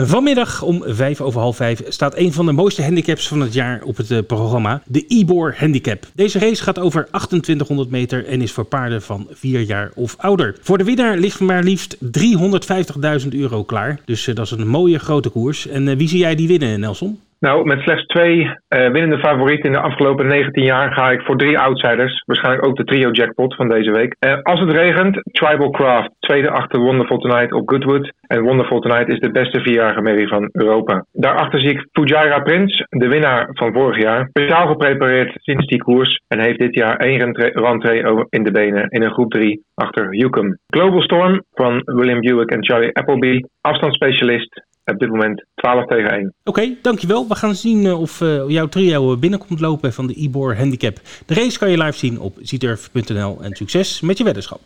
Vanmiddag om vijf over half vijf staat een van de mooiste handicaps van het jaar op het programma, de Ibor Handicap. Deze race gaat over 2800 meter en is voor paarden van 4 jaar of ouder. Voor de winnaar ligt maar liefst 350.000 euro klaar. Dus dat is een mooie grote koers. En wie zie jij die winnen, Nelson? Nou, met slechts twee uh, winnende favorieten in de afgelopen 19 jaar ga ik voor drie outsiders. Waarschijnlijk ook de trio jackpot van deze week. Uh, als het regent, Tribal Craft. Tweede achter Wonderful Tonight op Goodwood. En Wonderful Tonight is de beste vierjarige merrie van Europa. Daarachter zie ik Fujairah Prince, de winnaar van vorig jaar. Speciaal geprepareerd sinds die koers. En heeft dit jaar één rentree in de benen in een groep 3 achter Hucum. Global Storm van William Buick en Charlie Appleby. Afstandsspecialist op dit moment 12 tegen 1. Oké, dankjewel. We gaan zien uh, of uh, jouw trio binnenkomt lopen van de Ibor Handicap. De race kan je live zien op zieturf.nl en succes met je weddenschap.